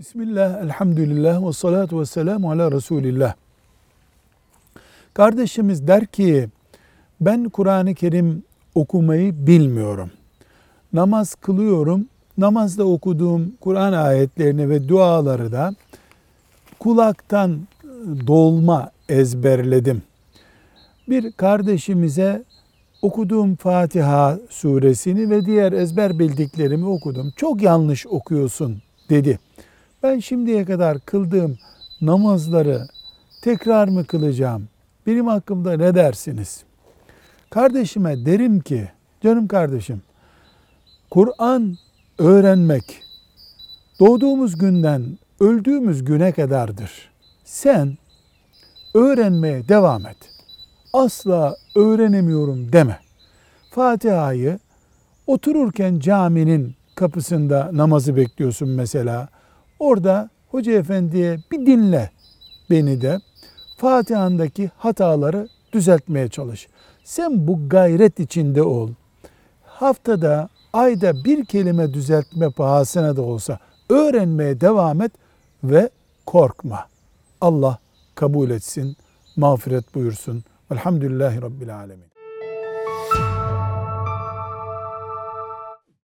Bismillah, elhamdülillah ve salatu ve selamu ala Resulillah. Kardeşimiz der ki, ben Kur'an-ı Kerim okumayı bilmiyorum. Namaz kılıyorum, namazda okuduğum Kur'an ayetlerini ve duaları da kulaktan dolma ezberledim. Bir kardeşimize okuduğum Fatiha suresini ve diğer ezber bildiklerimi okudum. Çok yanlış okuyorsun dedi. Ben şimdiye kadar kıldığım namazları tekrar mı kılacağım? Benim hakkımda ne dersiniz? Kardeşime derim ki, canım kardeşim, Kur'an öğrenmek doğduğumuz günden öldüğümüz güne kadardır. Sen öğrenmeye devam et. Asla öğrenemiyorum deme. Fatiha'yı otururken caminin kapısında namazı bekliyorsun mesela. Orada hoca efendiye bir dinle beni de Fatiha'ndaki hataları düzeltmeye çalış. Sen bu gayret içinde ol. Haftada, ayda bir kelime düzeltme pahasına da olsa öğrenmeye devam et ve korkma. Allah kabul etsin, mağfiret buyursun. Velhamdülillahi Rabbil Alemin.